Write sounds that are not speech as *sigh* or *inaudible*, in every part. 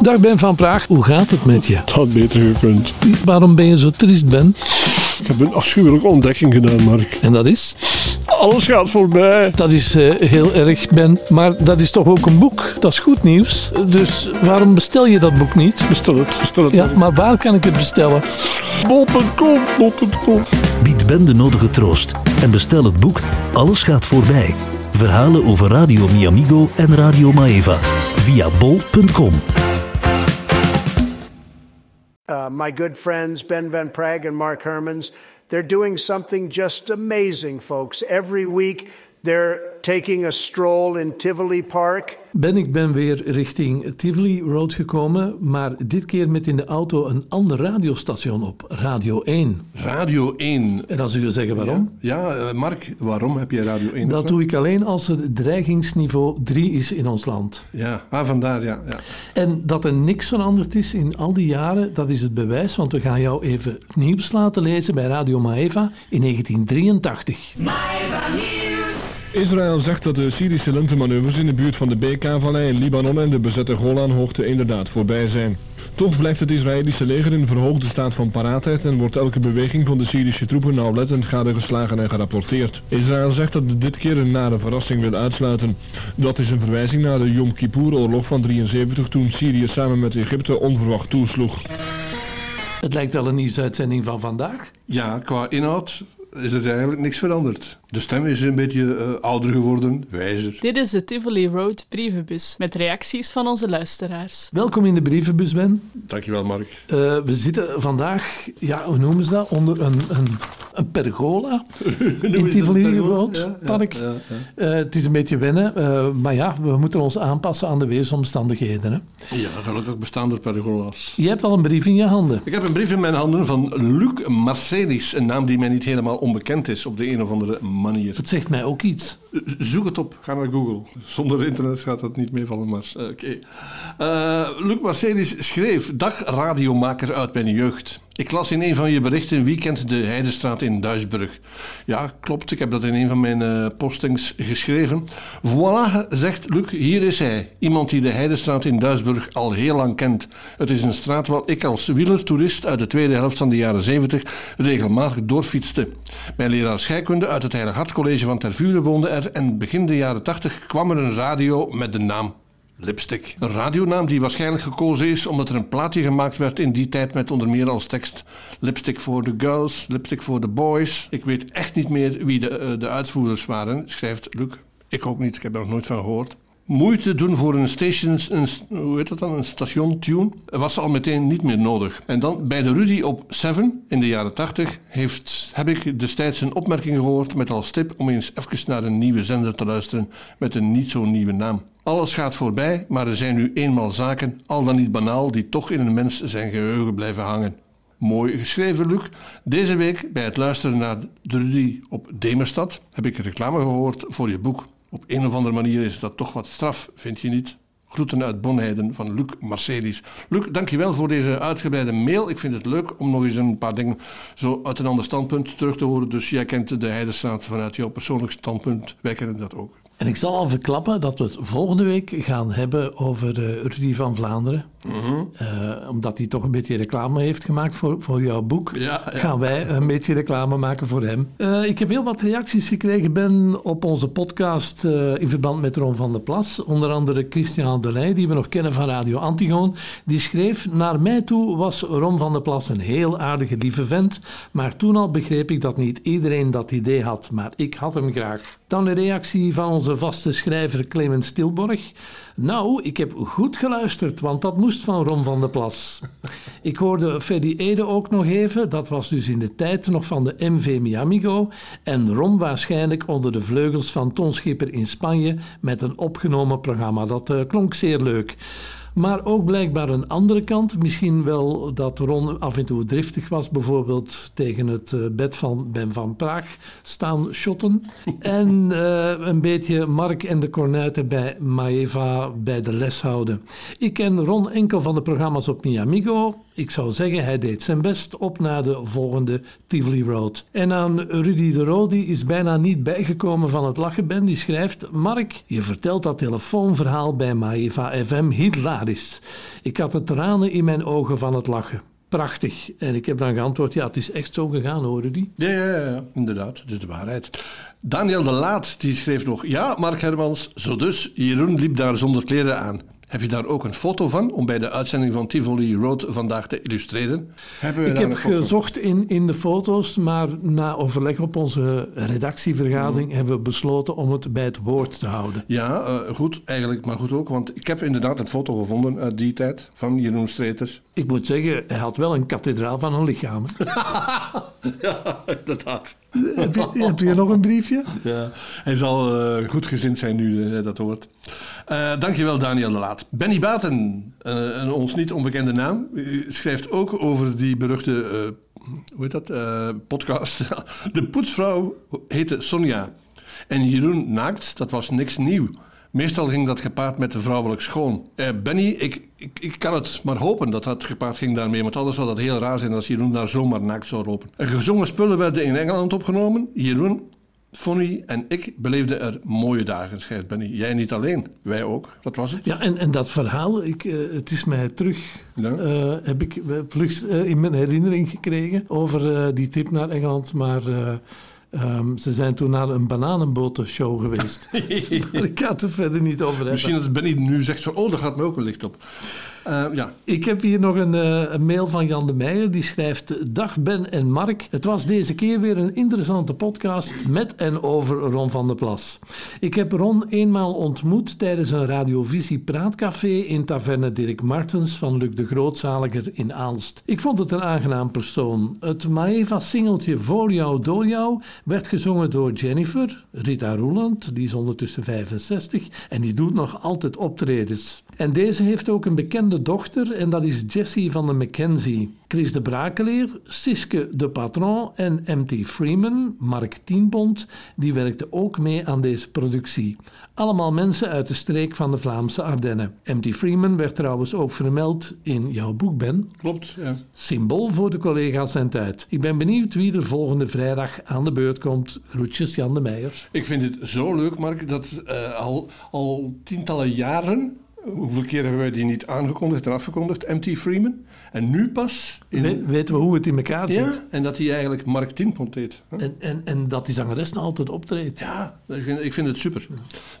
Dag Ben van Praag, hoe gaat het met je? Het had beter gekund. Waarom ben je zo triest, Ben? Ik heb een afschuwelijke ontdekking gedaan, Mark. En dat is? Alles gaat voorbij. Dat is eh, heel erg, Ben. Maar dat is toch ook een boek? Dat is goed nieuws. Dus waarom bestel je dat boek niet? Bestel het, bestel het. Ja, Mark. maar waar kan ik het bestellen? Bol.com, bol.com. Bied Ben de nodige troost en bestel het boek Alles gaat voorbij. Verhalen over Radio Miamigo en Radio Maeva via bol.com. uh, my good friends Ben Van Praag and Mark Hermans. They're doing something just amazing, folks. Every week they're taking a stroll in Tivoli Park. Ben, ik ben weer richting Tivoli Road gekomen, maar dit keer met in de auto een ander radiostation op, Radio 1. Radio 1. En dan zul je zeggen waarom? Ja, eh, Mark, waarom heb je Radio 1? Dat doe ik alleen als er dreigingsniveau 3 is in ons land. Ja, ah, vandaar, ja. ja. En dat er niks veranderd is in al die jaren, dat is het bewijs, want we gaan jou even nieuws laten lezen bij Radio Maeva in 1983. Israël zegt dat de Syrische lentemanoeuvres in de buurt van de Bekaa-vallei in Libanon en de bezette Golanhoogte inderdaad voorbij zijn. Toch blijft het Israëlische leger in verhoogde staat van paraatheid en wordt elke beweging van de Syrische troepen nauwlettend gadegeslagen en gerapporteerd. Israël zegt dat het dit keer een nare verrassing wil uitsluiten. Dat is een verwijzing naar de Yom Kippur-oorlog van 73 toen Syrië samen met Egypte onverwacht toesloeg. Het lijkt wel een nieuwsuitzending van vandaag. ja, qua inhoud is er eigenlijk niks veranderd. De stem is een beetje eh, ouder geworden, wijzer. Dit is de Tivoli Road brievenbus met reacties van onze luisteraars. Welkom in de brievenbus, Ben. Dankjewel, Mark. Eh, we zitten vandaag, ja, hoe noemen ze dat, onder een, een, een pergola *laughs* in Tivoli Road Park. Ja, ja. Eh, het is een beetje wennen, eh, maar ja, we moeten ons aanpassen aan de weersomstandigheden. Hè. ja, gelukkig bestaan er pergola's. Je hebt al een brief in je handen. Ik heb een brief in mijn handen van Luc Marcelis, een naam die mij niet helemaal onbekend is op de een of andere manier. Het zegt mij ook iets. Zoek het op, ga naar Google. Zonder internet gaat dat niet meevallen, maar oké. Eh, Luc Marcelis schreef... Dag radiomaker uit mijn jeugd. Ik las in een van je berichten weekend de Heidestraat in Duisburg. Ja, klopt, ik heb dat in een van mijn eh, postings geschreven. Voilà, zegt Luc, hier is hij. Iemand die de Heidestraat in Duisburg al heel lang kent. Het is een straat waar ik als wielertoerist uit de tweede helft van de jaren 70 regelmatig doorfietste. Mijn leraar scheikunde uit het Heilig Hart College van Tervuren woonde er en begin de jaren 80 kwam er een radio met de naam Lipstick. Een radionaam die waarschijnlijk gekozen is omdat er een plaatje gemaakt werd in die tijd met onder meer als tekst Lipstick for the girls, Lipstick for the boys. Ik weet echt niet meer wie de, eh, de uitvoerders waren, schrijft Luc. Ik ook niet, ik heb er nog nooit van gehoord. Moeite doen voor een station, een, hoe heet dan, een station tune, was al meteen niet meer nodig. En dan bij de Rudy op 7 in de jaren 80 heeft, heb ik destijds een opmerking gehoord met als tip om eens even naar een nieuwe zender te luisteren met een niet zo nieuwe naam. Alles gaat voorbij, maar er zijn nu eenmaal zaken, al dan niet banaal, die toch in een mens zijn geheugen blijven hangen. Mooi geschreven, Luc. Deze week, bij het luisteren naar de Rudy op Demerstad, heb ik reclame gehoord voor je boek. Op een of andere manier is dat toch wat straf, vind je niet? Groeten uit Bonheiden van Luc Marcelis. Luc, dankjewel voor deze uitgebreide mail. Ik vind het leuk om nog eens een paar dingen zo uit een ander standpunt terug te horen. Dus jij kent de Heidestraat vanuit jouw persoonlijk standpunt. Wij kennen dat ook. En ik zal al verklappen dat we het volgende week gaan hebben over Rudy van Vlaanderen. Eh, omdat hij toch een beetje reclame heeft gemaakt voor, voor jouw boek. Ja, ja. Gaan wij een beetje reclame maken voor hem. Eh, ik heb heel wat reacties gekregen, Ben, op onze podcast eh, in verband met Ron van der Plas. Onder andere Christian Delay, die we nog kennen van Radio Antigoon. Die schreef, naar mij toe was Ron van der Plas een heel aardige, lieve vent. Maar toen al begreep ik dat niet iedereen dat idee had. Maar ik had hem graag. Dan een reactie van onze vaste schrijver Clemens Stilborg. Nou, ik heb goed geluisterd, want dat moest van Ron van der Plas. Ik hoorde Freddy Ede ook nog even. Dat was dus in de tijd nog van de MV Miamigo. En Ron waarschijnlijk onder de vleugels van Ton Schipper in Spanje met een opgenomen programma. Dat eh, klonk zeer leuk. Maar ook blijkbaar een andere kant. Misschien wel dat Ron af en toe driftig was. Bijvoorbeeld tegen het eh, bed van Ben van Praag staan shotten. *laughs* En eh, een beetje Mark en de Cornuiten bij Maeva bij de les houden. Ik ken Ron enkel van de programma's op Miamigo. Ik zou zeggen, hij deed zijn best op naar de volgende Tivoli Road. En aan Rudy de Roo, die is bijna niet bijgekomen van het lachen. Ben die schrijft... Mark, je vertelt dat telefoonverhaal bij Maeva FM hilarisch. is. Ik had de tranen in mijn ogen van het lachen. Prachtig. En ik heb dan geantwoord, ja, het is echt zo gegaan, hoorde die. Ja, ja, ja, inderdaad. Is de waarheid. Daniel de Laat die schreef nog... Ja, Mark Hermans, zo dus. Jeroen liep daar zonder kleren aan. Heb je daar ook een foto van om bij de uitzending van Tivoli Road vandaag te illustreren? Hebben we Ik heb gezocht in, in de foto's, maar na overleg op onze redactievergadering hebben we besloten om het bij het woord te houden. Ja, eh, goed, eigenlijk, maar goed ook. Want ik heb inderdaad een foto gevonden uit die tijd van Jeroen Streeter. Ik moet zeggen, hij had wel een kathedraal van een lichaam. *laughs* ja, inderdaad. Heb, je, heb je nog een briefje? Ja, hij zal eh, goed gezind zijn nu eh, dat hoort. Eh, dankjewel Daniel de Laat. Benny Baten, een ons niet onbekende naam, schrijft ook over die beruchte hoe heet dat, podcast. *laughs* De poetsvrouw heette Sonja. En Jeroen Naakt, dat was niks nieuw. Meestal ging dat gepaard met de vrouwelijk schoon. Eh, Benny, ik, ik, ik kan het maar hopen dat dat gepaard ging daarmee, want anders zou dat heel raar zijn als Jeroen daar zomaar naakt zou lopen. En gezongen spullen werden in Engeland opgenomen. Jeroen, Fonny en ik beleefden er mooie dagen, schrijft Benny. Jij niet alleen, wij ook. Dat was het. Ja, en, en dat verhaal, ik, eh, het is mij terug, Ja. eh, heb ik eh, in mijn herinnering gekregen over die trip naar Engeland. Maar eh, ehm, ze zijn toen naar een bananenbotenshow geweest. *laughs* maar ik ga het er verder niet over hebben. Misschien dat Benny nu zegt van, oh, daar gaat me ook een licht op. Eh, ja, Ik heb hier nog een, eh, een mail van Jan de Meijer. Die schrijft: Dag Ben en Mark. Het was deze keer weer een interessante podcast met en over Ron van der Plas. Ik heb Ron eenmaal ontmoet tijdens een radiovisie praatcafé in taverne Dirk Martens van Luc de Grootzaliger in Aalst. Ik vond het een aangenaam persoon. Het Maeva-singeltje Voor jou, door jou werd gezongen door Jennifer, Rita Roeland, die is ondertussen 65 en die doet nog altijd optredens. En deze heeft ook een bekende dochter en dat is Jessie van de Mackenzie. Chris de Brakeleer, Siske de Patron en MT Freeman, Mark Tienbond, die werkten ook mee aan deze productie. Allemaal mensen uit de streek van de Vlaamse Ardennen. MT Freeman werd trouwens ook vermeld in jouw boek, Ben. klopt. Ja. Symbool voor de collega's en tijd. Ik ben benieuwd wie er volgende vrijdag aan de beurt komt. Groetjes Jan de Meijer. Ik vind het zo leuk, Mark, dat eh, al, al tientallen jaren... Hoeveel keer hebben wij die niet aangekondigd en afgekondigd? MT Freeman. En nu pas... In, We- weten we hoe het in elkaar zit? ja, en dat hij eigenlijk Mark Tienpont heet. hè? En, en, en dat die zangeres nou altijd optreedt. Ja, ik vind, ik vind het super.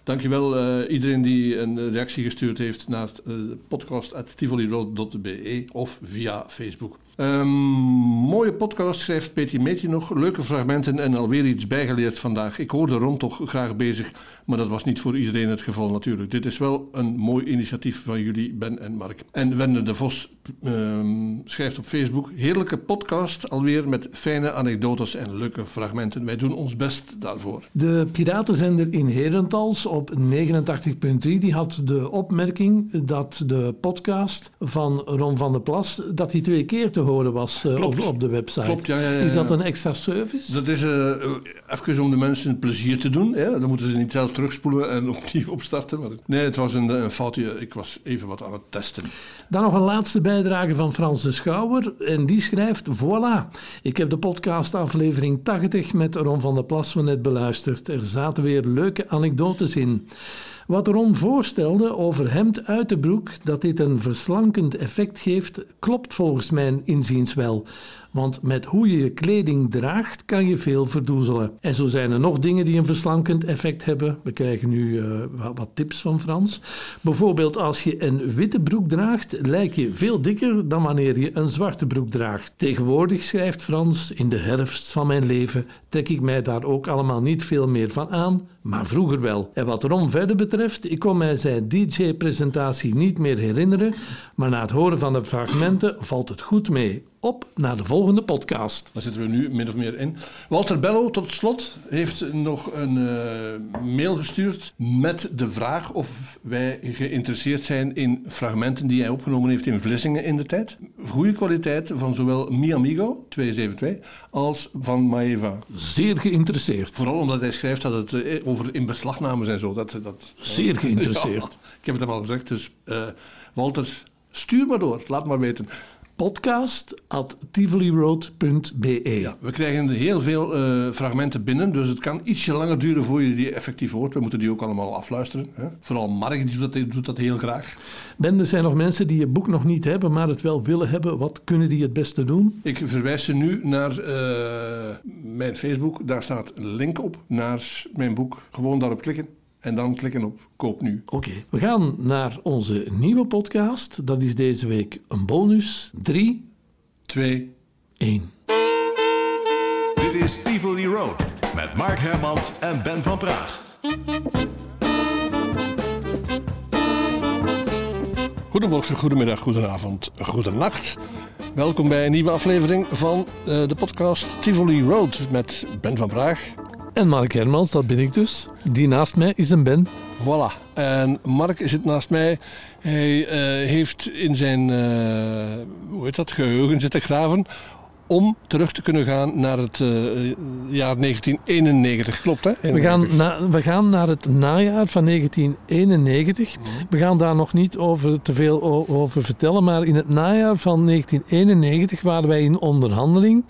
Dankjewel uh, iedereen die een reactie gestuurd heeft naar uh, podcast.tivoliroad.be of via Facebook. Um, mooie podcast, schrijft Petty Meetje nog. Leuke fragmenten en alweer iets bijgeleerd vandaag. Ik hoorde Ron toch graag bezig, maar dat was niet voor iedereen het geval natuurlijk. Dit is wel een mooi initiatief van jullie, Ben en Mark. En Wende de Vos um, schrijft op Facebook... Heerlijke podcast, alweer met fijne anekdotes en leuke fragmenten. Wij doen ons best daarvoor. De Piratenzender in Herentals op 89.3 die had de opmerking dat de podcast van Ron van der Plas... dat die twee keer te horen was uh, op, op, de website. Klopt, ja, ja, ja, Is dat een extra service? Dat is uh, even om de mensen plezier te doen. Hè? Dan moeten ze niet zelf terugspoelen en opnieuw *laughs* opstarten. Maar... Nee, het was een, een, foutje. Ik was even wat aan het testen. Dan nog een laatste bijdrage van Frans de Schouwer. En die schrijft, voilà, ik heb de podcast aflevering 80 met Ron van der Plas van net beluisterd. Er zaten weer leuke anekdotes in. Wat Ron voorstelde over hemd uit de broek, dat dit een verslankend effect geeft, klopt volgens mijn inziens wel. Want met hoe je je kleding draagt, kan je veel verdoezelen. En zo zijn er nog dingen die een verslankend effect hebben. We krijgen nu wat, wat, tips van Frans. Bijvoorbeeld als je een witte broek draagt, lijk je veel dikker dan wanneer je een zwarte broek draagt. Tegenwoordig, schrijft Frans, in de herfst van mijn leven trek ik mij daar ook allemaal niet veel meer van aan, maar vroeger wel. En wat Ron verder betreft, ik kon mij zijn DJ-presentatie niet meer herinneren, maar na het horen van de fragmenten valt het goed mee. Op naar de volgende podcast. Daar zitten we nu min of meer in. Walter Bello, tot slot, heeft nog een uh, mail gestuurd met de vraag of wij geïnteresseerd zijn in fragmenten die hij opgenomen heeft in Vlissingen in de tijd. Goede kwaliteit van zowel Mi Amigo 272 als van Maeva. Zeer geïnteresseerd. Vooral omdat hij schrijft dat het uh, over inbeslagnames en zo. Dat, dat, Zeer *laughs* geïnteresseerd. Ja, ik heb het hem al gezegd, dus uh, Walter, stuur maar door, laat maar weten. podcast.tivoliroad.be. Ja, we krijgen heel veel eh, fragmenten binnen, dus het kan ietsje langer duren voor je die effectief hoort. We moeten die ook allemaal afluisteren. Hè? Vooral Mark die doet, dat, doet dat heel graag. Ben, er zijn nog mensen die je boek nog niet hebben, maar het wel willen hebben. Wat kunnen die het beste doen? Ik verwijs ze nu naar eh, mijn Facebook. Daar staat een link op naar mijn boek. Gewoon daarop klikken en dan klikken op koop nu. Oké, we gaan naar onze nieuwe podcast. Dat is deze week een bonus. 3, 2, 1. Dit is Tivoli Road met Mark Hermans en Ben van Praag. Goedemorgen, goedemiddag, goedenavond, goedenacht. Welkom bij een nieuwe aflevering van uh, de podcast Tivoli Road met Ben van Praag. En Mark Hermans, dat ben ik dus. Die naast mij is een Ben. Voilà. En Mark zit naast mij. Hij uh, heeft in zijn uh, hoe heet dat, geheugen zitten graven om terug te kunnen gaan naar het uh, jaar 1991. Klopt, hè? We gaan, na, we gaan naar het najaar van 1991. Mm -hmm. We gaan daar nog niet over te veel over vertellen, maar in het najaar van 1991 waren wij in onderhandeling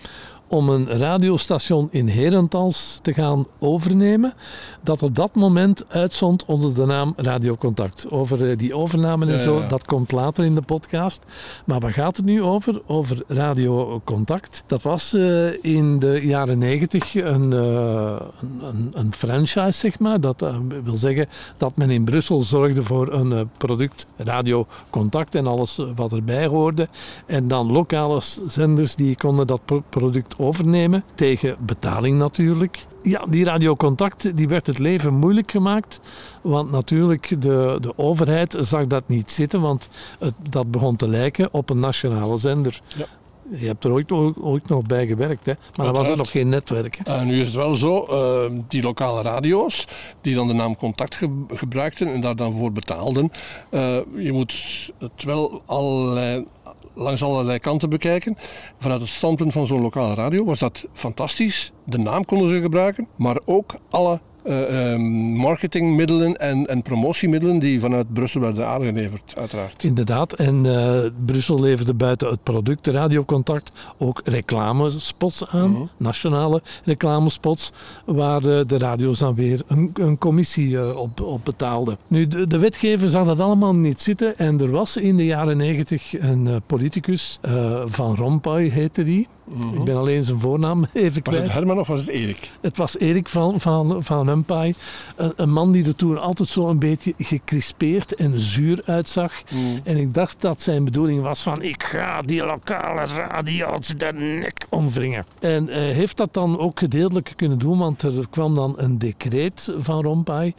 om een radiostation in Herentals te gaan overnemen, dat op dat moment uitzond onder de naam Radiocontact. Over die overname en ja, zo, ja. dat komt later in de podcast. Maar waar gaat het nu over? Over Radiocontact. Dat was uh, in de jaren negentig een, uh, een, een, franchise, zeg maar. Dat uh, wil zeggen dat men in Brussel zorgde voor een product, Radiocontact en alles wat erbij hoorde. En dan lokale zenders die konden dat product overnemen, tegen betaling natuurlijk. Ja, die radiocontact die werd het leven moeilijk gemaakt, want natuurlijk de, de overheid zag dat niet zitten, want het, dat begon te lijken op een nationale zender. Ja. Je hebt er ooit, ooit nog bij gewerkt, hè? maar dan was er nog geen netwerk. Uh, nu is het wel zo, uh, die lokale radio's die dan de naam Contact ge gebruikten en daar dan voor betaalden. Uh, je moet het wel allerlei, langs allerlei kanten bekijken. Vanuit het standpunt van zo'n lokale radio was dat fantastisch. De naam konden ze gebruiken, maar ook alle uh, um, marketingmiddelen en, en, promotiemiddelen die vanuit Brussel werden aangeleverd, uiteraard. Inderdaad, en uh, Brussel leverde buiten het product de radiocontact ook reclamespots aan, -hmm. nationale reclamespots, waar uh, de radio's dan weer een, een commissie op, op betaalden. Nu, de, de, wetgever zag dat allemaal niet zitten en er was in de jaren negentig een politicus, Van Rompuy heette die. Mm -hmm. Ik ben alleen zijn voornaam *laughs* even kwijt. Was het Herman of was het Erik? Het was Erik van, van, van Rompuy. Een, een, man die er toen altijd zo een beetje gecrispeerd en zuur uitzag. Mm. En ik dacht dat zijn bedoeling was van ik ga die lokale radio's de nek omwringen. En uh, heeft dat dan ook gedeeltelijk kunnen doen, want er kwam dan een decreet van Rompuy.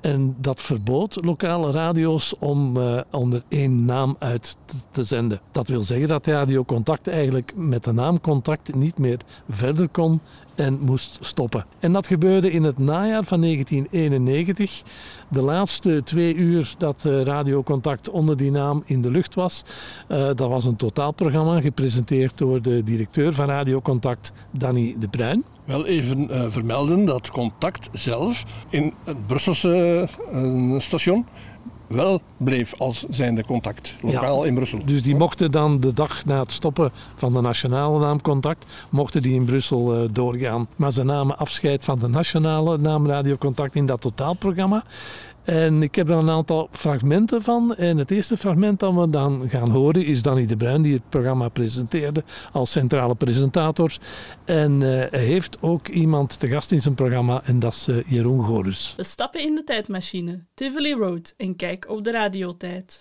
En dat verbood lokale radio's om uh, onder één naam uit te zenden. Dat wil zeggen dat Radio Contact eigenlijk met de naam Contact niet meer verder kon en moest stoppen. En dat gebeurde in het najaar van 1991. De laatste twee uur dat uh, Radio Contact onder die naam in de lucht was, uh, dat was een totaalprogramma gepresenteerd door de directeur van Radio Contact, Danny de Bruin. Wel even uh, vermelden dat Contact zelf in het Brusselse uh, station wel bleef als zijnde contact, lokaal ja, in Brussel. Dus die mochten dan de dag na het stoppen van de nationale naam Contact, mochten die in Brussel uh, doorgaan. Maar ze namen afscheid van de nationale naam Radio Contact in dat totaalprogramma. En ik heb er een aantal fragmenten van. En het eerste fragment dat we dan gaan horen is Danny de Bruin, die het programma presenteerde als centrale presentator. En uh, hij heeft ook iemand te gast in zijn programma en dat is uh, Jeroen Gorus. We stappen in de tijdmachine, Tivoli Road, en kijk op de radiotijd.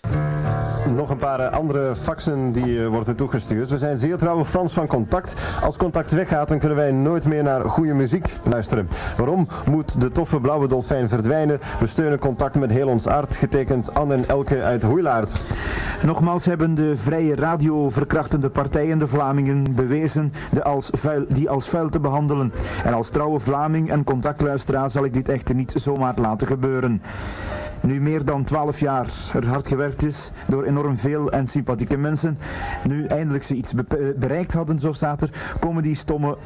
Nog een paar andere faxen die uh, worden toegestuurd. We zijn zeer trouwe fans van Contact. Als Contact weggaat, dan kunnen wij nooit meer naar goede muziek luisteren. Waarom moet de toffe blauwe dolfijn verdwijnen? We steunen Contact met heel ons hart, getekend Anne en Elke uit Hoeilaard. Nogmaals hebben de vrije radio verkrachtende partijen de Vlamingen bewezen de als vuil, die als vuil te behandelen. En als trouwe Vlaming en contactluisteraar zal ik dit echter niet zomaar laten gebeuren. Nu meer dan 12 jaar er hard gewerkt is door enorm veel en sympathieke mensen. Nu eindelijk ze iets bereikt hadden, zo staat er, komen die stomme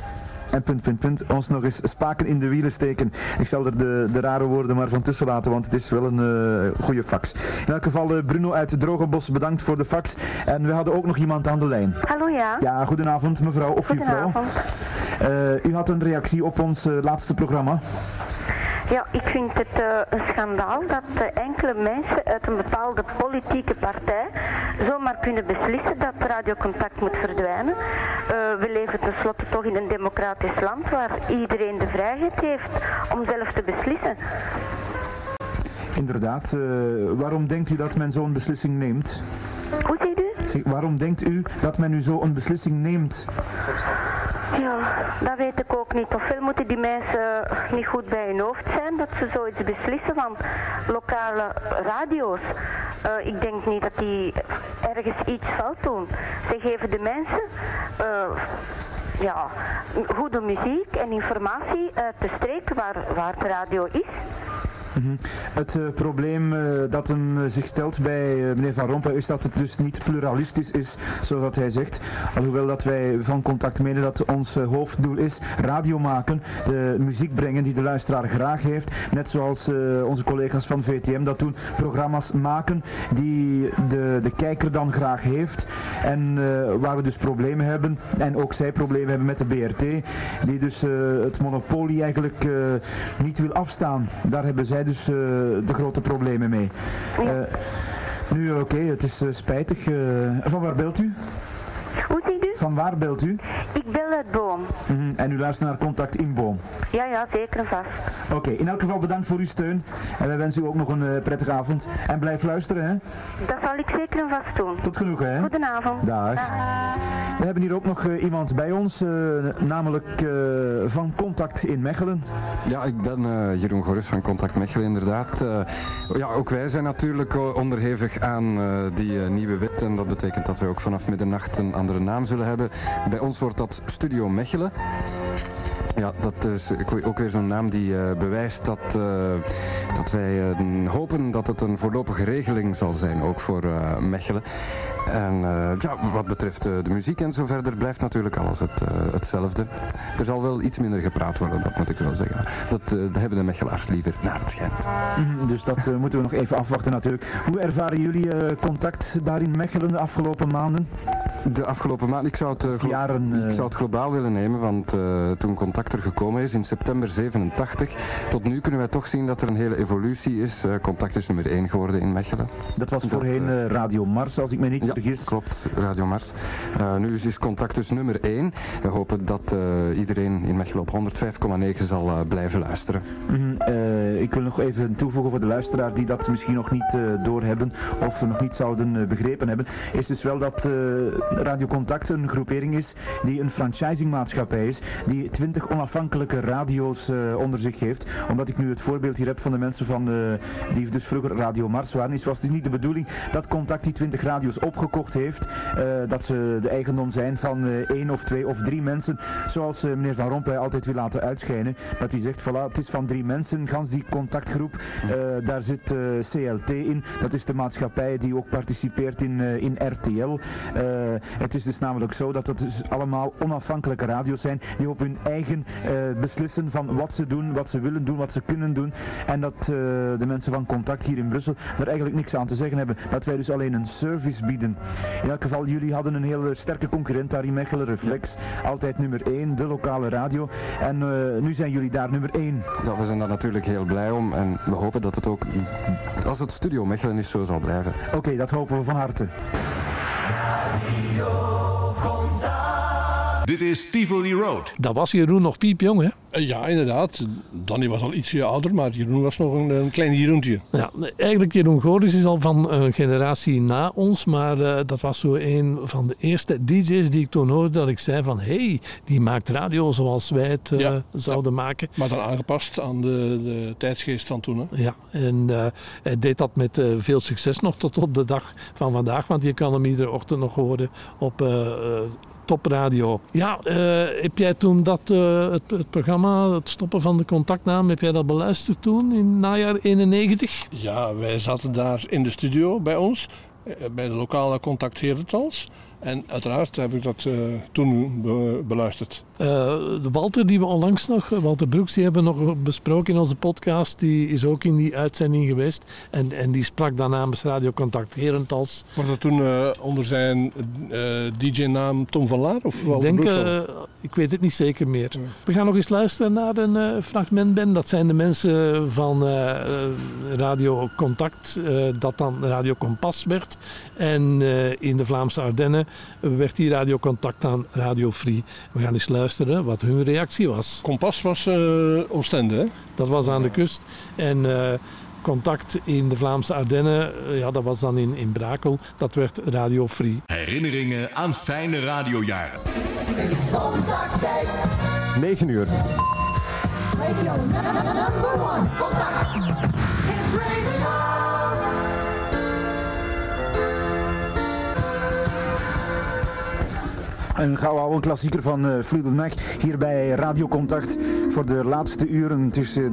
en punt, punt, punt, ons nog eens spaken in de wielen steken. Ik zal er de, de rare woorden maar van tussen laten, want het is wel een uh, goede fax. In elk geval, uh, Bruno uit Drogenbos, bedankt voor de fax. En we hadden ook nog iemand aan de lijn. Hallo, ja. Ja, goedenavond mevrouw of juffrouw. Uh, u had een reactie op ons laatste programma. Ja, ik vind het uh, een schandaal dat uh, enkele mensen uit een bepaalde politieke partij zomaar kunnen beslissen dat radiocontact moet verdwijnen. Uh, we leven tenslotte toch in een democratisch land waar iedereen de vrijheid heeft om zelf te beslissen. Inderdaad. waarom denkt u dat men zo'n beslissing neemt? Hoe ziet u? Zeg, waarom denkt u dat men nu zo'n beslissing neemt? Ja, dat weet ik ook niet. Ofwel moeten die mensen niet goed bij hun hoofd zijn dat ze zoiets beslissen, want lokale radio's, uh, ik denk niet dat die ergens iets fout doen. Ze geven de mensen uh, ja, goede muziek en informatie uit de streek waar, waar de radio is. Mm Het uh, probleem uh, dat hem uh, zich stelt bij meneer Van Rompuy is dat het dus niet pluralistisch is, zoals dat hij zegt. Alhoewel dat wij van contact menen dat ons hoofddoel is radio maken, de muziek brengen die de luisteraar graag heeft. Net zoals onze collega's van VTM dat doen, programma's maken die de, de kijker dan graag heeft. En waar we dus problemen hebben, en ook zij problemen hebben met de BRT, die dus het monopolie eigenlijk niet wil afstaan. Daar hebben zij dus uh, de grote problemen mee. Uh, nu oké, okay, het is uh, spijtig. van waar belt u? Hoe ziet u? Van waar belt u? Ik bel uit Boom. Mm -hmm. En u luistert naar Contact in Boom? Ja, ja, zeker en vast. Oké, okay, in elk geval bedankt voor uw steun. En wij wensen u ook nog een uh, prettige avond. En blijf luisteren, hè? Dat zal ik zeker en vast doen. Tot genoeg, hè? Goedenavond. Dag. Dag. We hebben hier ook nog uh, iemand bij ons, uh, namelijk van Contact in Mechelen. Ja, ik ben Jeroen Gorus van Contact Mechelen, inderdaad. ja, ook wij zijn natuurlijk onderhevig aan die nieuwe wet. En dat betekent dat wij ook vanaf middernacht een andere naam zullen hebben. Bij ons wordt dat Studio Mechelen. Ja, dat is ook weer zo'n naam die uh, bewijst dat, uh, dat wij uh, hopen dat het een voorlopige regeling zal zijn, ook voor Mechelen. En ja, wat betreft de muziek en zo verder blijft natuurlijk alles het, hetzelfde. Er zal wel iets minder gepraat worden, dat moet ik wel zeggen. Dat, hebben de Mechelaars liever naar het schijnt. Mm, dus dat moeten we nog even afwachten natuurlijk. Hoe ervaren jullie contact daar in Mechelen de afgelopen maanden? De afgelopen maand, ik zou het, Jaren, ik zou het globaal willen nemen, want uh, toen contact er gekomen is in september 87, tot nu kunnen wij toch zien dat er een hele evolutie is. Uh, contact is nummer 1 geworden in Mechelen. Dat was voorheen uh, Radio Mars, als ik me niet ja, vergis. klopt, Radio Mars. nu is, is contact dus nummer 1. We hopen dat iedereen in Mechelen op 105,9 zal blijven luisteren. Mm, ik wil nog even toevoegen voor de luisteraar die dat misschien nog niet doorhebben of nog niet zouden begrepen hebben, is dus wel dat Radio Contact een groepering is die een franchisingmaatschappij is, die 20 onafhankelijke radio's uh, onder zich heeft. Omdat ik nu het voorbeeld hier heb van de mensen van, uh, die dus vroeger Radio Mars waren, is was het dus niet de bedoeling dat Contact die 20 radio's opgekocht heeft, uh, dat ze de eigendom zijn van één of twee of drie mensen, zoals meneer Van Rompuy altijd wil laten uitschijnen. Dat hij zegt, voilà, het is van drie mensen, gans die contactgroep, daar zit CLT in, dat is de maatschappij die ook participeert in, in RTL. Het is dus namelijk zo dat het dus allemaal onafhankelijke radio's zijn die op hun eigen uh, beslissen van wat ze doen, wat ze willen doen, wat ze kunnen doen. En dat uh, de mensen van Contact hier in Brussel daar eigenlijk niks aan te zeggen hebben. Dat wij dus alleen een service bieden. In elk geval, jullie hadden een hele sterke concurrent daar in Mechelen, Reflex. Altijd nummer 1, de lokale radio. En uh, nu zijn jullie daar nummer 1. Ja, we zijn daar natuurlijk heel blij om. En we hopen dat het ook, als het Studio Mechelen is, zo zal blijven. Oké, okay, dat hopen we van harte. Radio con Dit is Tivoli Road. Dat was Jeroen nog piepjong, hè? Ja, inderdaad. Danny was al ietsje ouder, maar Jeroen was nog een, een klein Jeroentje. Ja, eigenlijk Jeroen Goris is al van een generatie na ons, maar uh, dat was zo een van de eerste DJ's die ik toen hoorde dat ik zei van, hé, hey, die maakt radio zoals wij het uh, ja, zouden ja. maken. Maar dan aangepast aan de, de tijdsgeest van toen, hè? Ja, en uh, hij deed dat met veel succes nog tot op de dag van vandaag, want je kan hem iedere ochtend nog horen op Ja, heb jij toen dat, het, het programma het stoppen van de contactnaam, heb jij dat beluisterd toen in najaar 91? Ja, wij zaten daar in de studio bij ons, eh, bij de lokale Contact Herentals. En uiteraard heb ik dat eh, toen be- beluisterd. Eh, de Walter, die we onlangs nog, Walter Broeks, die hebben we nog besproken in onze podcast. Die is ook in die uitzending geweest. En, en die sprak dan namens Radio Contact Herentals. Was dat toen eh, onder zijn eh, DJ-naam Tom van Laar? Of Ik Walter denk, al? eh, ik weet het niet zeker meer. We gaan nog eens luisteren naar een eh, fragment, Ben. Dat zijn de mensen van eh, Radio Contact, dat dan Radio Kompas werd. En in de Vlaamse Ardennen werd die Radio Contact aan Radio Free. We gaan eens luisteren wat hun reactie was. Kompas was Oostende, hè? Dat was aan de kust. En contact in de Vlaamse Ardennen, eh, ja, dat was dan in, in Brakel. Dat werd Radio Free. Herinneringen aan fijne radiojaren. 9 uur. Radio number one. Contact. Een gouden oude klassieker van eh Fleetwood Mac hier bij Radio Contact voor de laatste uren. Het is eh,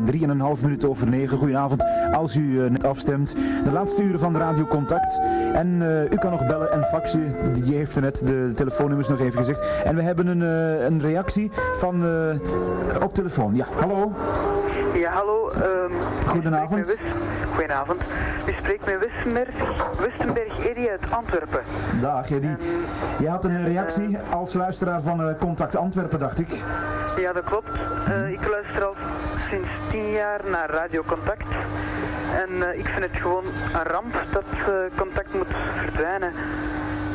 3,5 minuten over 9. Goedenavond als u eh, net afstemt. De laatste uren van Radio Contact. En u kan nog bellen en faxen. Die heeft er net de telefoonnummers nog even gezegd. En we hebben een, een reactie van op telefoon. Ja, hallo. Ja, hallo. ehm, Goedenavond. Goedenavond. U spreekt met Wistenberg, Wistenberg Eddy uit Antwerpen. Dag Eddy. Je had een reactie als luisteraar van eh, Contact Antwerpen, dacht ik. Ja, dat klopt. Eh, ik luister al sinds tien jaar naar Radio Contact. En eh, ik vind het gewoon een ramp dat eh, contact moet verdwijnen.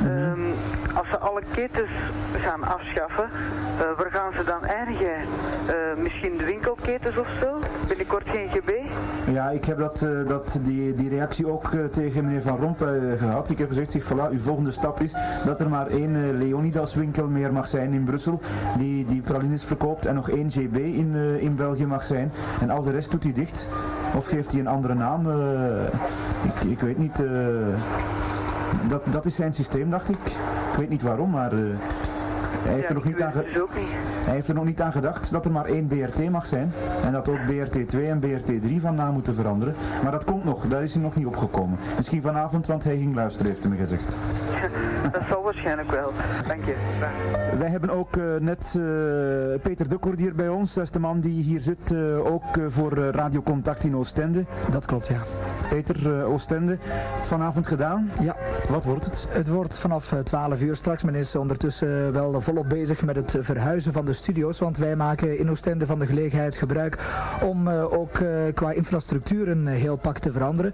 Ehm, als ze alle ketens gaan afschaffen, eh, waar gaan ze dan eindigen? Eh, misschien de winkelketens of zo? Binnenkort geen GB? Ja, ik heb dat, eh, dat, die, die reactie ook eh, tegen meneer Van Rompuy eh, gehad. Ik heb gezegd, zeg, voilà, uw volgende stap is dat er maar één Leonidas winkel meer mag zijn in Brussel, die, die pralines verkoopt en nog één GB in, in België mag zijn. En al de rest doet hij dicht. Of geeft hij een andere naam. ik, ik weet niet. dat, dat is zijn systeem, dacht ik. Ik weet niet waarom, maar hij heeft er nog niet aan Dus niet. hij heeft er nog niet aan gedacht dat er maar één BRT mag zijn. En dat ook BRT2 en BRT3 van naam moeten veranderen. Maar dat komt nog, daar is hij nog niet opgekomen. Misschien vanavond, want hij ging luisteren, heeft hij me gezegd. *laughs* Dat zal waarschijnlijk wel. Dank je. Wij hebben ook eh, net eh, Peter Dukkoord hier bij ons. Dat is de man die hier zit, eh, ook voor Radio Contact in Oostende. Dat klopt, ja. Peter, eh, Oostende, vanavond gedaan? Ja. Wat wordt het? Het wordt vanaf eh, 12 uur straks. Men is ondertussen wel volop bezig met het verhuizen van de studio's. Want wij maken in Oostende van de gelegenheid gebruik om eh, ook eh, qua infrastructuur een eh, heel pak te veranderen.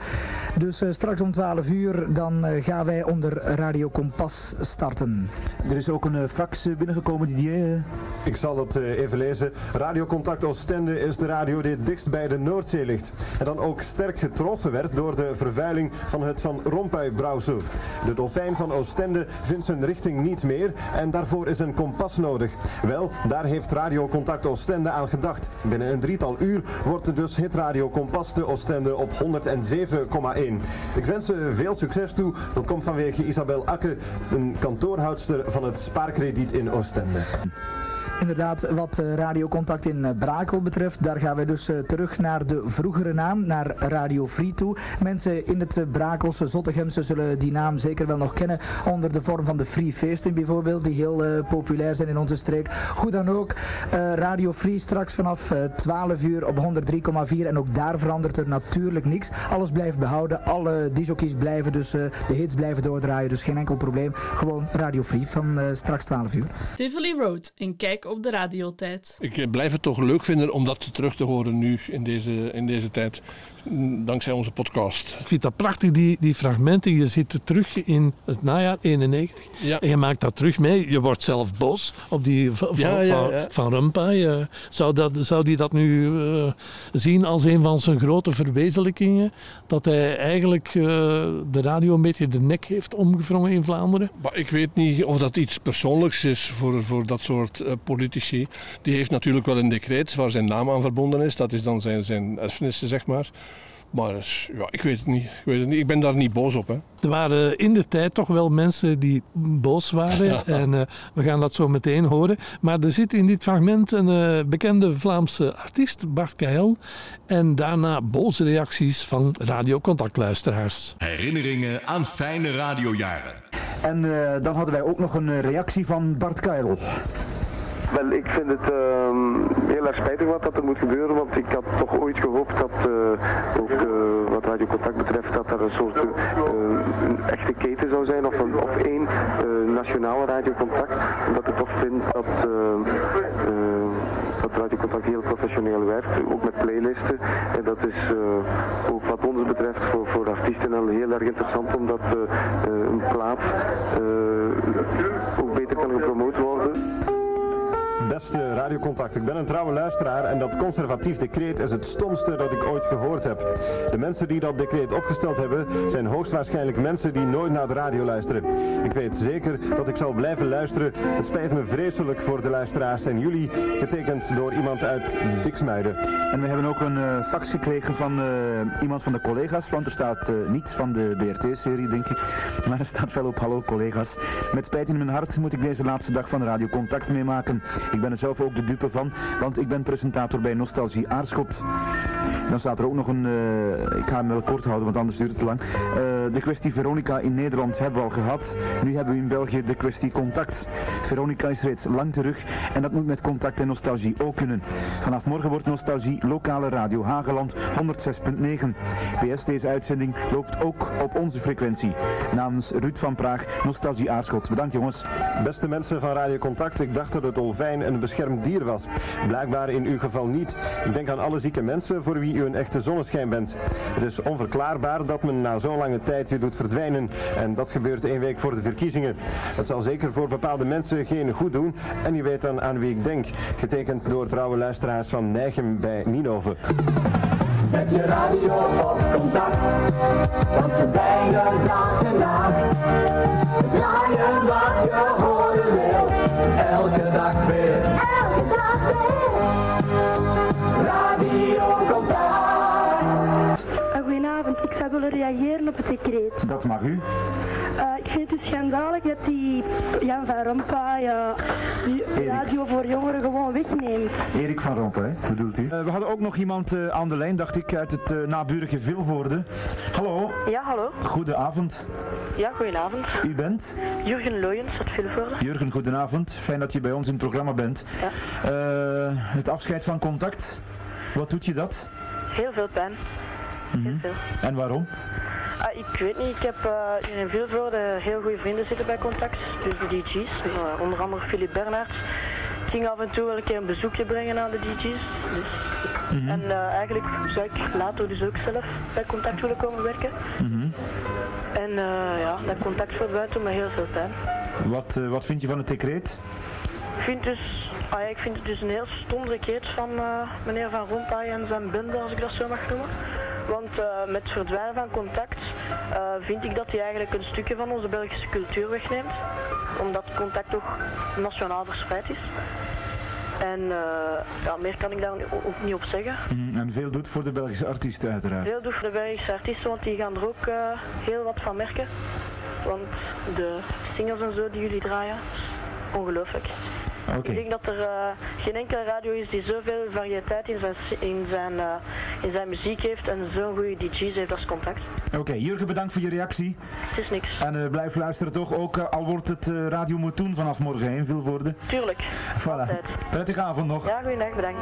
Dus eh, straks om 12 uur dan gaan wij onder Radio Kompas starten. Er is ook een fax binnengekomen, Didier. Ik zal het even lezen. Radiocontact Oostende is de radio die het dichtst bij de Noordzee ligt. En dan ook sterk getroffen werd door de vervuiling van het Van Rompuy brouwsel. De dolfijn van Oostende vindt zijn richting niet meer en daarvoor is een kompas nodig. Wel, daar heeft Radiocontact Oostende aan gedacht. Binnen een drietal uur wordt dus hitradio Kompas te Oostende op 107,1. Ik wens ze veel succes toe. Dat komt vanwege Isabel Akke, een kantoorhoudster van het spaarkrediet in Oostende. Inderdaad, wat eh, radiocontact in eh, Brakel betreft, daar gaan wij dus eh, terug naar de vroegere naam, naar Radio Free toe. Mensen in het Brakelse, Zottegemse zullen die naam zeker wel nog kennen onder de vorm van de Free Feesten bijvoorbeeld, die heel populair zijn in onze streek. Goed dan ook, Radio Free straks vanaf eh, 12 uur op 103,4 en ook daar verandert er natuurlijk niks. Alles blijft behouden, alle disjockeys blijven dus, de hits blijven doordraaien, dus geen enkel probleem. Gewoon Radio Free van straks 12 uur. Tivoli Road, een kijk op de radiotijd. Ik blijf het toch leuk vinden om dat terug te horen nu in deze, in deze tijd. Dankzij onze podcast. Ik vind dat prachtig, die, die fragmenten. Je zit terug in het najaar 91. Ja. En je maakt dat terug mee. Je wordt zelf boos op die van, Ja, ja, van. Eh, zou, dat, zou die dat nu eh, zien als een van zijn grote verwezenlijkingen? Dat hij eigenlijk eh, de radio een beetje de nek heeft omgevrongen in Vlaanderen? Maar ik weet niet of dat iets persoonlijks is voor, voor dat soort eh, politici. Die heeft natuurlijk wel een decreet waar zijn naam aan verbonden is. Dat is dan zijn, zijn erfenissen, zeg maar. Maar ja, ik weet het niet. Ik, weet het niet. ik ben daar niet boos op. Hè. Er waren in de tijd toch wel mensen die boos waren. Ja. *laughs* En eh, we gaan dat zo meteen horen. Maar er zit in dit fragment een eh, bekende Vlaamse artiest, Bart Kael. En daarna boze reacties van radiocontactluisteraars. Herinneringen aan fijne radiojaren. En eh, dan hadden wij ook nog een reactie van Bart Kuil. Wel, ik vind het ehm, heel erg spijtig wat dat er moet gebeuren, want ik had toch ooit gehoopt dat, eh, ook eh, wat Radio Contact betreft, dat er een soort eh, echte keten zou zijn, of, een, of één nationale Radio Contact. Omdat ik toch vind dat, dat Radio Contact heel professioneel werkt, ook met playlisten. En dat is ook wat ons betreft voor, voor artiesten al heel erg interessant, omdat een plaat ook beter kan gepromoot worden. Radiocontact, ik ben een trouwe luisteraar en dat conservatief decreet is het stomste dat ik ooit gehoord heb. De mensen die dat decreet opgesteld hebben zijn hoogstwaarschijnlijk mensen die nooit naar de radio luisteren. Ik weet zeker dat ik zal blijven luisteren. Het spijt me vreselijk voor de luisteraars en jullie, getekend door iemand uit Diksmuiden. En we hebben ook een eh, fax gekregen van eh, iemand van de collega's, want er staat eh, niet van de BRT-serie, denk ik, *laughs* maar er staat wel op hallo collega's. Met spijt in mijn hart moet ik deze laatste dag van Radio Contact meemaken. Ik ben er zelf ook de dupe van, want ik ben presentator bij Nostalgie Aarschot. Dan staat er ook nog een, eh, ik ga hem wel kort houden, want anders duurt het te lang. Eh, de kwestie Veronica in Nederland hebben we al gehad. Nu hebben we in België de kwestie contact. Veronica is reeds lang terug en dat moet met contact en nostalgie ook kunnen. Vanaf morgen wordt nostalgie lokale radio Hageland 106.9. PS, deze uitzending loopt ook op onze frequentie. Namens Ruud van Praag, Nostalgie Aarschot. Bedankt jongens. Beste mensen van Radio Contact, ik dacht dat het dolfijn een beschermd dier was. Blijkbaar in uw geval niet. Ik denk aan alle zieke mensen voor wie u een echte zonneschijn bent. Het is onverklaarbaar dat men na zo'n lange tijd je doet verdwijnen. En dat gebeurt één week voor de verkiezingen. Het zal zeker voor bepaalde mensen geen goed doen. En u weet dan aan wie ik denk. Getekend door trouwe luisteraars van Nijgem bij Ninove. Zet je radio op contact, want ze zijn er dag en nacht. Draaien wat je horen willen reageren op het decreet. Dat mag u. Eh, ik vind het dus schandalig dat die Jan van Rompuy eh, die radio voor jongeren gewoon wegneemt. Erik van Rompuy, bedoelt u? Eh, we hadden ook nog iemand eh, aan de lijn, dacht ik, uit het eh, naburige Vilvoorde. Hallo. Ja, hallo. Goedenavond. Ja, goedenavond. U bent? Jurgen Loyens uit Vilvoorde. Jurgen, goedenavond. Fijn dat je bij ons in het programma bent. Ja. Eh, het afscheid van contact, wat doet je dat? Heel veel pijn. Mhm. veel. En waarom? Ah, ik weet niet, ik heb eh, hier in Vilvoorde heel goede vrienden zitten bij Contact. Dus de DJ's, eh, onder andere Philip Bernhardt. Ik ging af en toe wel een keer een bezoekje brengen aan de DJ's. Dus, Mhm. En eh, eigenlijk zou ik later dus ook zelf bij Contact willen komen werken. Mhm. En ja, dat Contact verdwijnt doet me heel veel pijn. Wat, wat vind je van het decreet? Ik vind, dus, ah ja, ik vind het dus een heel stom decreet van eh, meneer Van Rompuy en zijn bende, als ik dat zo mag noemen. Want eh, met het verdwijnen van contact eh, vind ik dat hij eigenlijk een stukje van onze Belgische cultuur wegneemt. Omdat contact toch nationaal verspreid is. En ja, meer kan ik daar ook niet op zeggen. Mhm, En veel doet voor de Belgische artiesten uiteraard. Heel doe voor de Belgische artiesten, want die gaan er ook heel wat van merken. Want de singles en zo die jullie draaien, is ongelooflijk. Ik denk dat er eh, geen enkele radio is die zoveel variëteit in zijn, in zijn, eh, in zijn muziek heeft en zo'n goede DJ's heeft als contact. Oké, Jurgen, bedankt voor je reactie. Het is niks. En eh, blijf luisteren toch, ook eh, al wordt het eh, Radio Motoen vanaf morgen in Vilvoorde. Tuurlijk. Voilà. Prettige avond nog. Ja, goeiedag, bedankt.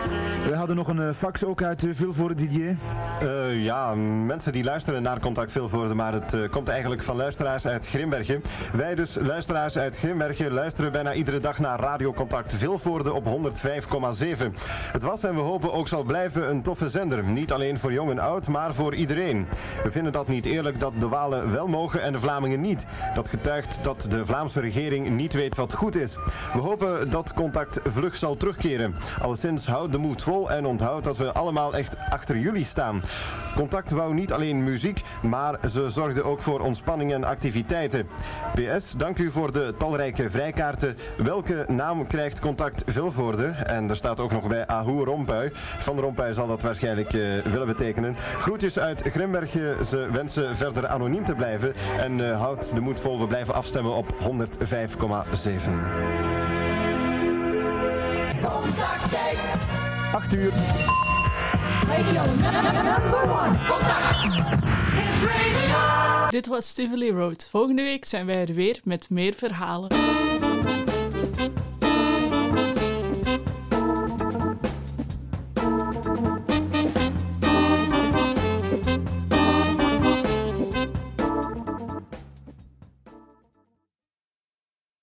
We hadden nog een fax ook uit uh, Vilvoorde, Didier. Eh, ja, mensen die luisteren naar Contact Vilvoorde, maar het komt eigenlijk van luisteraars uit Grimbergen. Wij dus, luisteraars uit Grimbergen, luisteren bijna iedere dag naar Radio Contact Vilvoorde op 105,7. Het was en we hopen ook zal blijven een toffe zender. Niet alleen voor jong en oud, maar voor iedereen. We vinden dat niet eerlijk dat de Walen wel mogen en de Vlamingen niet. Dat getuigt dat de Vlaamse regering niet weet wat goed is. We hopen dat Contact vlug zal terugkeren. Alleszins houd de moed vol en onthoud dat we allemaal echt achter jullie staan. Contact wou niet alleen muziek, maar ze zorgden ook voor ontspanning en activiteiten. PS, dank u voor de talrijke vrijkaarten. Welke naam krijgt Contact Vilvoorde? En er staat ook nog bij Ahoe Rompuy. Van Rompuy zal dat waarschijnlijk eh, willen betekenen. Groetjes uit Grimbergen. Ze wensen verder anoniem te blijven. En eh, houd de moed vol. We blijven afstemmen op 105,7. Contact tijd. 8 uur. Radio number one. Contact. Dit was Tivoli Road. Volgende week zijn wij er weer met meer verhalen.